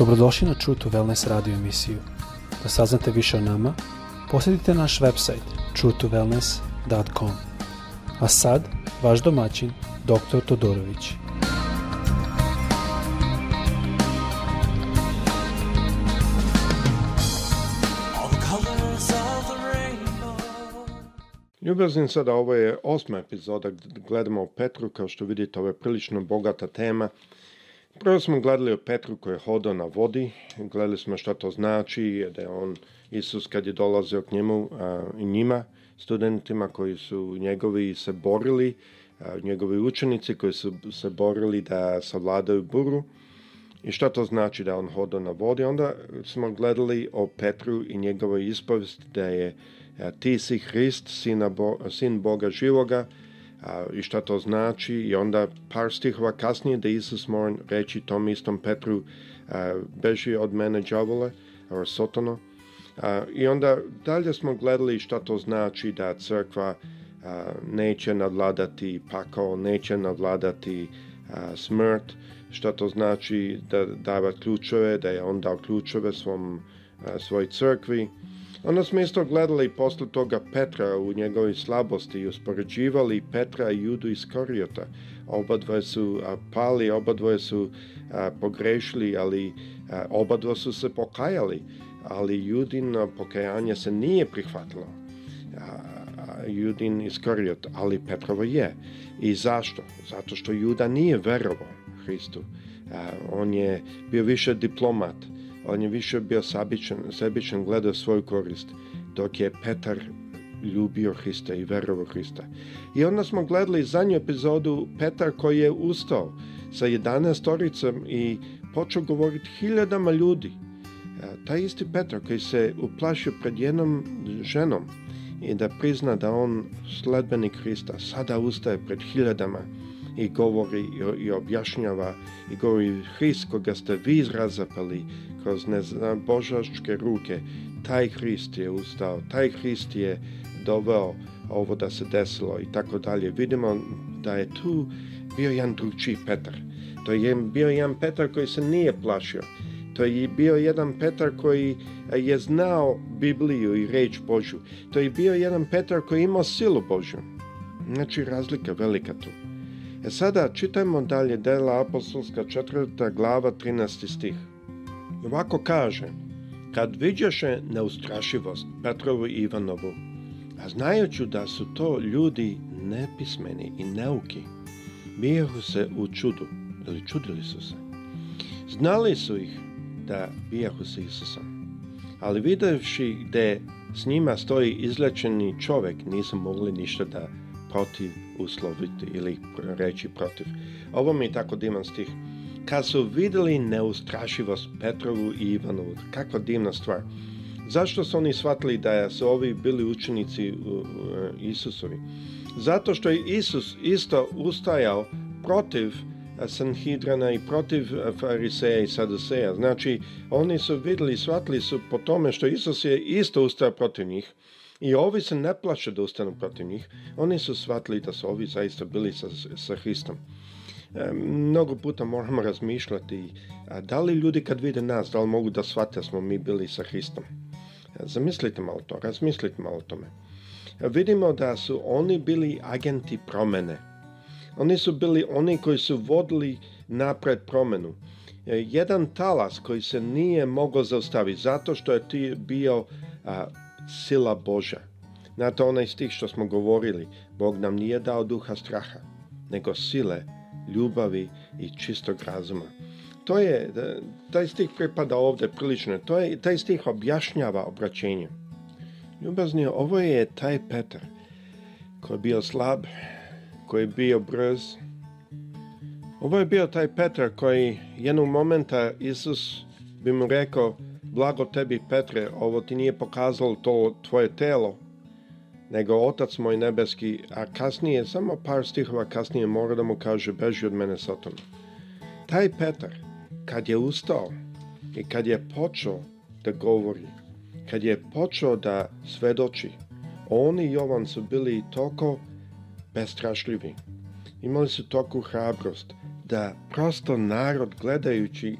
Dobrodošli na True to Wellness radio emisiju. Da saznate više o nama, posjetite naš website truetowellness.com. A sad, vaš domaćin, dr. Todorović. Ljubazim sada, ovo je osma epizoda, gledamo Petru, kao što vidite, ovo je prilično bogata tema Prvo smo gledali o Petru koji je hodao na vodi, gledali smo šta to znači, da je on, Isus kad je dolazio k njemu a, i njima, studentima koji su njegovi se borili, a, njegovi učenici koji su se borili da savladaju buru i šta to znači da on hodao na vodi. Onda smo gledali o Petru i njegovoj ispovesti da je a, ti si Hrist, sina Bo, sin Boga živoga, a, i šta to znači i onda par stihova kasnije da Isus mora reći tom istom Petru a, beži od mene đavole, or sotano. A, I onda dalje smo gledali šta to znači da crkva a, neće nadladati pakao, neće nadladati a, smrt, šta to znači da dava ključeve, da je on dao ključeve svom, a, svoj crkvi, Onda smo isto gledali posle toga Petra u njegovoj slabosti i uspoređivali Petra i Judu iz Koriota. Oba dvoje su pali, oba dvoje su pogrešili, ali oba dvoje su se pokajali, ali Judino pokajanje se nije prihvatilo. Judin iz Koriota, ali Petrovo je. I zašto? Zato što Juda nije verovao Hristu. on je bio više diplomat on je više bio sabičan, sebičan, gledao svoju korist, dok je Petar ljubio Hrista i verovo Hrista. I onda smo gledali zadnju epizodu Petar koji je ustao sa 11 toricom i počeo govoriti hiljadama ljudi. E, taj isti Petar koji se uplašio pred jednom ženom i da prizna da on sledbenik Hrista sada ustaje pred hiljadama i govori i objašnjava i govori Hrist koga ste vi razapali kroz ne ruke, taj Hrist je ustao, taj Hrist je doveo ovo da se desilo i tako dalje. Vidimo da je tu bio jedan drugčiji Petar. To je bio jedan Petar koji se nije plašio. To je bio jedan Petar koji je znao Bibliju i reč Božju. To je bio jedan Petar koji je imao silu Božju. Znači razlika velika tu. E sada čitajmo dalje dela apostolska četvrta glava 13 stih. Ovako kaže, kad viđaše neustrašivost Petrovu i Ivanovu, a znajuću da su to ljudi nepismeni i neuki, bijehu se u čudu, ili čudili su se. Znali su ih da bijahu se Isusom, ali videvši gde s njima stoji izlečeni čovek, nisu mogli ništa da protiv usloviti ili reći protiv. Ovo mi je tako divan stih. Kad su videli neustrašivost Petrovu i Ivanovu, kakva divna stvar. Zašto su oni shvatili da su ovi bili učenici Isusovi? Zato što je Isus isto ustajao protiv e, Sanhidrana i protiv e, Fariseja i Saduseja. Znači, oni su vidjeli, shvatili su po tome što Isus je isto ustao protiv njih. I ovi se ne plaše da ustanu protiv njih. Oni su shvatili da su ovi zaista bili sa, sa Hristom. E, mnogo puta moramo razmišljati da li ljudi kad vide nas, da li mogu da shvate da smo mi bili sa Hristom. E, zamislite malo to, razmislite malo o tome. E, vidimo da su oni bili agenti promene. Oni su bili oni koji su vodili napred promenu. Jedan talas koji se nije mogao zaustaviti zato što je ti bio a, sila Boža. Znate onaj stih što smo govorili, Bog nam nije dao duha straha, nego sile, ljubavi i čistog razuma. To je, da, taj stih pripada ovde prilično, to je, taj stih objašnjava obraćenje. Ljubazni, ovo je taj Petar koji je bio slab, koji je bio brz. Ovo je bio taj Petar koji jednog momenta Isus bi mu rekao, blago tebi Petre, ovo ti nije pokazalo to tvoje telo, nego Otac moj nebeski, a kasnije, samo par stihova kasnije mora da mu kaže beži od mene Satan. Taj Petar, kad je ustao i kad je počeo da govori, kad je počeo da svedoči, on i Jovan su bili toliko bestrašljivi. Imali su toku hrabrost da prosto narod gledajući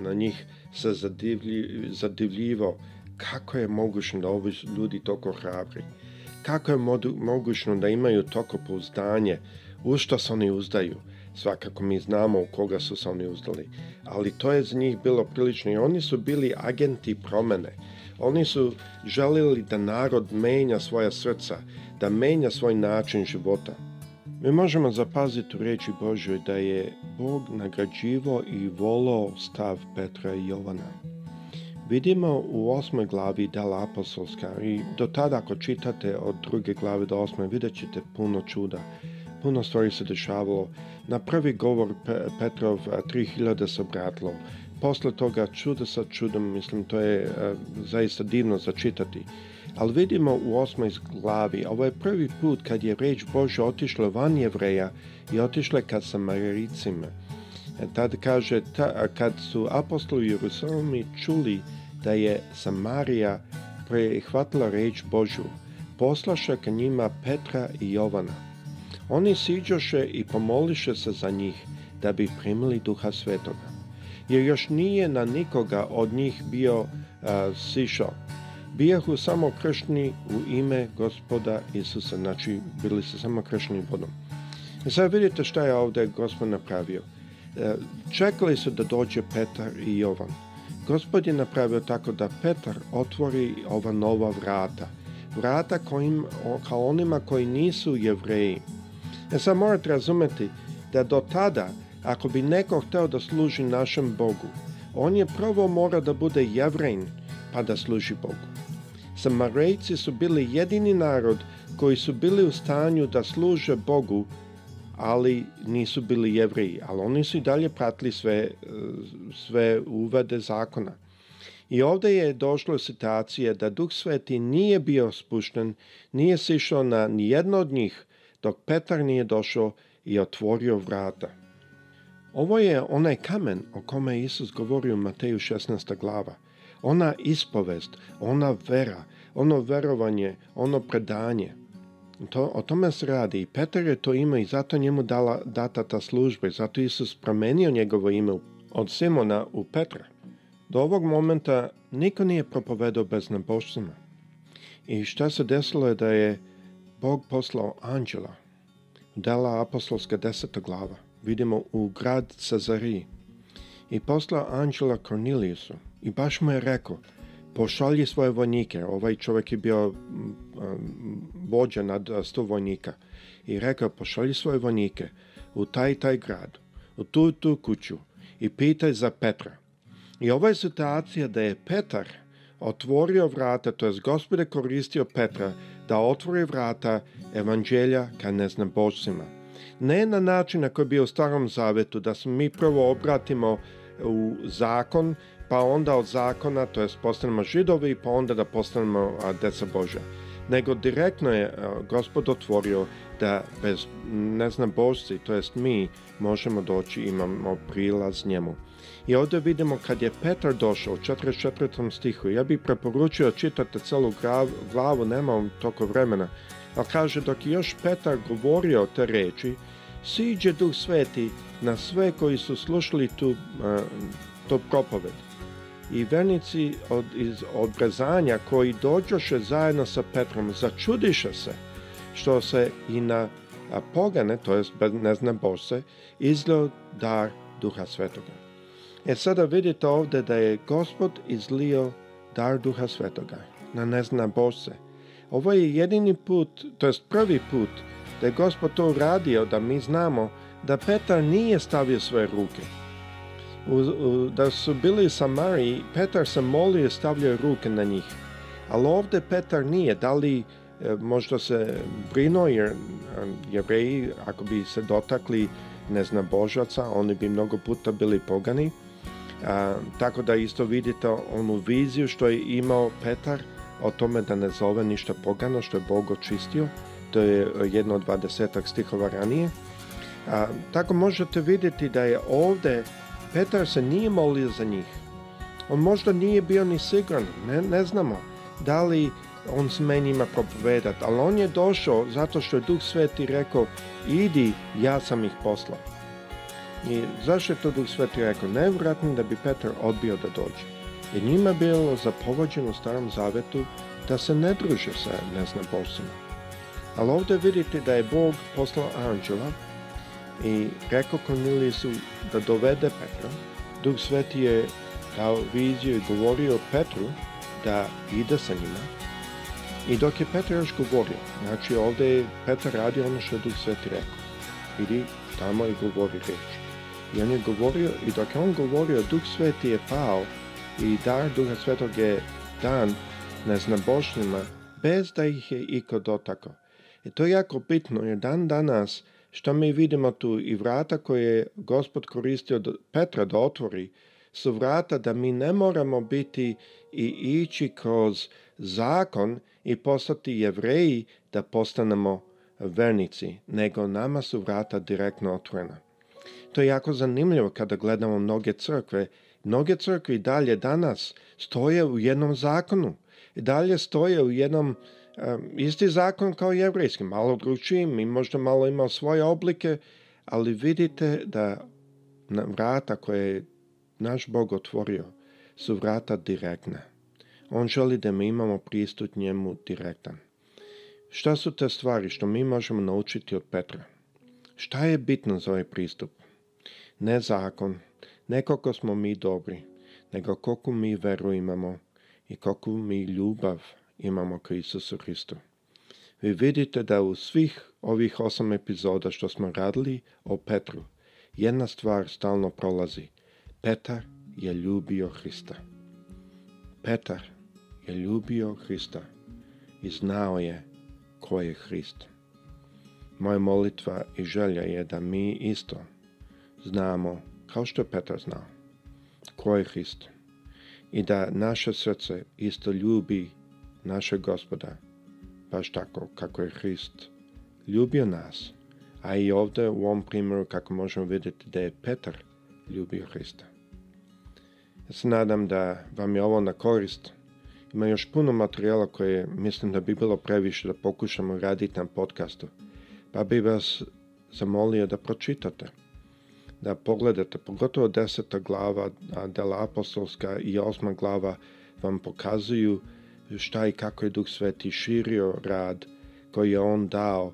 na njih se zadivlji, zadivljivao kako je mogućno da ovi ljudi toliko hrabri? Kako je mogućno da imaju toliko pouzdanje? U što se oni uzdaju? Svakako mi znamo u koga su se oni uzdali. Ali to je za njih bilo prilično i oni su bili agenti promene. Oni su želili da narod menja svoja srca, da menja svoj način života. Mi možemo zapaziti u reči Božoj da je Bog nagrađivo i volao stav Petra i Jovana. Vidimo u osmoj glavi Dela Apostolska i do tada ako čitate od druge glave do osme vidjet ćete puno čuda. Puno stvari se dešavalo. Na prvi govor Petrov 3000 e, se obratilo. Posle toga čuda sa čudom, mislim to je e, zaista divno začitati. Ali vidimo u osmoj glavi, ovo je prvi put kad je reč Božja otišla van jevreja i otišla kad sa samaricima. E, tad kaže, ta, kad su apostoli u Jerusalimu čuli da je Samarija prihvatila reč Božju poslaše ka njima Petra i Jovana. Oni siđoše i pomoliše se za njih, da bi primili duha svetoga. Jer još nije na nikoga od njih bio uh, sišao. Bijahu samo kršni u ime gospoda Isusa. Znači, bili su samo kršni vodom. E, sad vidite šta je ovde gospod napravio. E, čekali su da dođe Petar i Jovan. Gospod je napravio tako da Petar otvori ova nova vrata. Vrata kojim, kao onima koji nisu jevreji. E sad morate razumeti da do tada, ako bi neko hteo da služi našem Bogu, on je prvo mora da bude jevrejn pa da služi Bogu. Samarejci su bili jedini narod koji su bili u stanju da služe Bogu ali nisu bili jevreji, ali oni su i dalje pratili sve, e, sve uvade zakona. I ovde je došlo situacija da Duh Sveti nije bio spušten, nije sišao na nijedno od njih, dok Petar nije došao i otvorio vrata. Ovo je onaj kamen o kome je Isus govorio u Mateju 16. glava. Ona ispovest, ona vera, ono verovanje, ono predanje – To, o tome se radi i Petar je to ima i zato njemu dala, data ta služba i zato Isus promenio njegovo ime od Simona u Petra. Do ovog momenta niko nije propovedao bez nabošcima. I šta se desilo je da je Bog poslao anđela. Dela apostolska deseta glava. Vidimo u grad Cezariji. I poslao anđela Kornilijusu. I baš mu je rekao, pošalje svoje vojnike. Ovaj čovjek je bio mm, mm, vođa nad 100 eh, vojnika i rekao pošalji svoje vojnike u taj taj grad, u tu tu kuću i pitaj za Petra. I ova je situacija da je Petar otvorio vrata, to jest gospod je koristio Petra da otvori vrata evanđelja ka neznabošcima. Ne na način na koji je bio u starom zavetu, da se mi prvo obratimo u zakon, pa onda od zakona, to jest postanemo židovi, pa onda da postanemo a, deca Božja. Nego direktno je gospod otvorio da bez ne znam, neznabožci, to jest mi, možemo doći, imamo prilaz njemu. I ovdje vidimo kad je Petar došao u 44. stihu, ja bih preporučio da čitati celu glavu, nemam toko vremena, ali kaže dok je još Petar govorio te reči, siđe Duh Sveti na sve koji su slušali tu, a, to propoved. I vernici od, iz obrazanja koji dođoše zajedno sa Petrom začudiše se što se i na a pogane, to jest bezne bose, izlio dar Duha Svetoga. E sada vidite ovde da je Gospod izlio dar Duha Svetoga na nezna bose. Ovo je jedini put, to jest prvi put da je Gospod to uradio, da mi znamo da Petar nije stavio svoje ruke. U, u, da su bili sa Samariji, Petar se molio i stavljao ruke na njih. Ali ovde Petar nije. Da li e, možda se brino, jer e, jevreji, ako bi se dotakli, ne znam, božaca, oni bi mnogo puta bili pogani. A, tako da isto vidite onu viziju što je imao Petar o tome da ne zove ništa pogano, što je Bog očistio to je jedno od dvadesetak stihova ranije. A, tako možete videti da je ovde Petar se nije molio za njih. On možda nije bio ni siguran, ne, ne znamo da li on sme njima propovedat, ali on je došao zato što je Duh Sveti rekao idi, ja sam ih poslao. I zašto je to Duh Sveti rekao? Nevjerojatno da bi Petar odbio da dođe. Jer njima bilo zapovođeno u starom zavetu da se ne druže sa neznabostima. Ali ovdje vidite da je Bog poslao anđela i rekao Kornilijesu da dovede Petra. Duh Sveti je dao viziju i govorio Petru da ide sa njima. I dok je Petar još govorio, znači ovde je Petar radi ono što je Duh Sveti rekao. Ili tamo i govori reč. I on je govorio i dok je on govorio, Duh Sveti je pao i dar Duha Svetog je dan na znabošnjima bez da ih je iko dotakao. I to je jako bitno, jer dan danas, što mi vidimo tu i vrata koje je gospod koristio do, Petra da otvori, su vrata da mi ne moramo biti i ići kroz zakon i postati jevreji da postanemo vernici, nego nama su vrata direktno otvorena. To je jako zanimljivo kada gledamo mnoge crkve. Mnoge crkve i dalje danas stoje u jednom zakonu, I dalje stoje u jednom Isti zakon kao jevrejski, malo drugačiji, mi možda malo ima svoje oblike, ali vidite da vrata koje je naš Bog otvorio su vrata direktna. On želi da mi imamo pristup njemu direktan. Šta su te stvari što mi možemo naučiti od Petra? Šta je bitno za ovaj pristup? Ne zakon, ne koliko smo mi dobri, nego koliko mi veru imamo i koliko mi ljubav imamo ka Isusu Hristu. Vi vidite da u svih ovih osam epizoda što smo radili o Petru, jedna stvar stalno prolazi. Petar je ljubio Hrista. Petar je ljubio Hrista i znao je ko je Hrist. Moja molitva i želja je da mi isto znamo, kao što je Petar znao, ko je Hrist i da naše srce isto ljubi našeg gospoda, baš tako kako je Hrist ljubio nas, a i ovde u ovom primjeru kako možemo videti da je Petar ljubio Hrista. Ja se nadam da vam je ovo na korist. Ima još puno materijala koje mislim da bi bilo previše da pokušamo raditi na podcastu, pa bi vas zamolio da pročitate, da pogledate, pogotovo deseta glava, a dela apostolska i osma glava vam pokazuju šta i kako je Duh Sveti širio rad koji je on dao,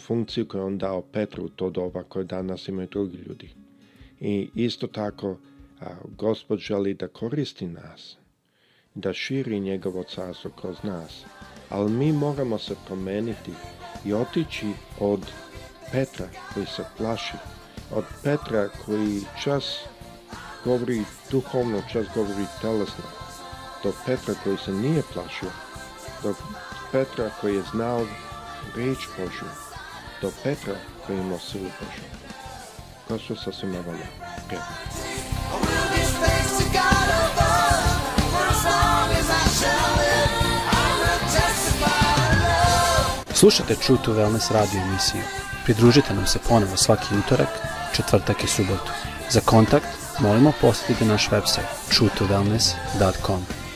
funkciju koju je on dao Petru u to doba koje danas imaju drugi ljudi. I isto tako, a, Gospod želi da koristi nas, da širi njegovo carstvo kroz nas, ali mi moramo se promeniti i otići od Petra koji se plaši, od Petra koji čas govori duhovno, čas govori telesno, do Petra koji se nije plašio, do Petra koji je znao riječ Božju, do Petra koji je imao silu Božju. To su sasvim valja. Slušajte True to Wellness radio emisiju. Pridružite nam se ponovo svaki utorak, četvrtak i subotu. Za kontakt molimo posjetite naš website truetowellness.com.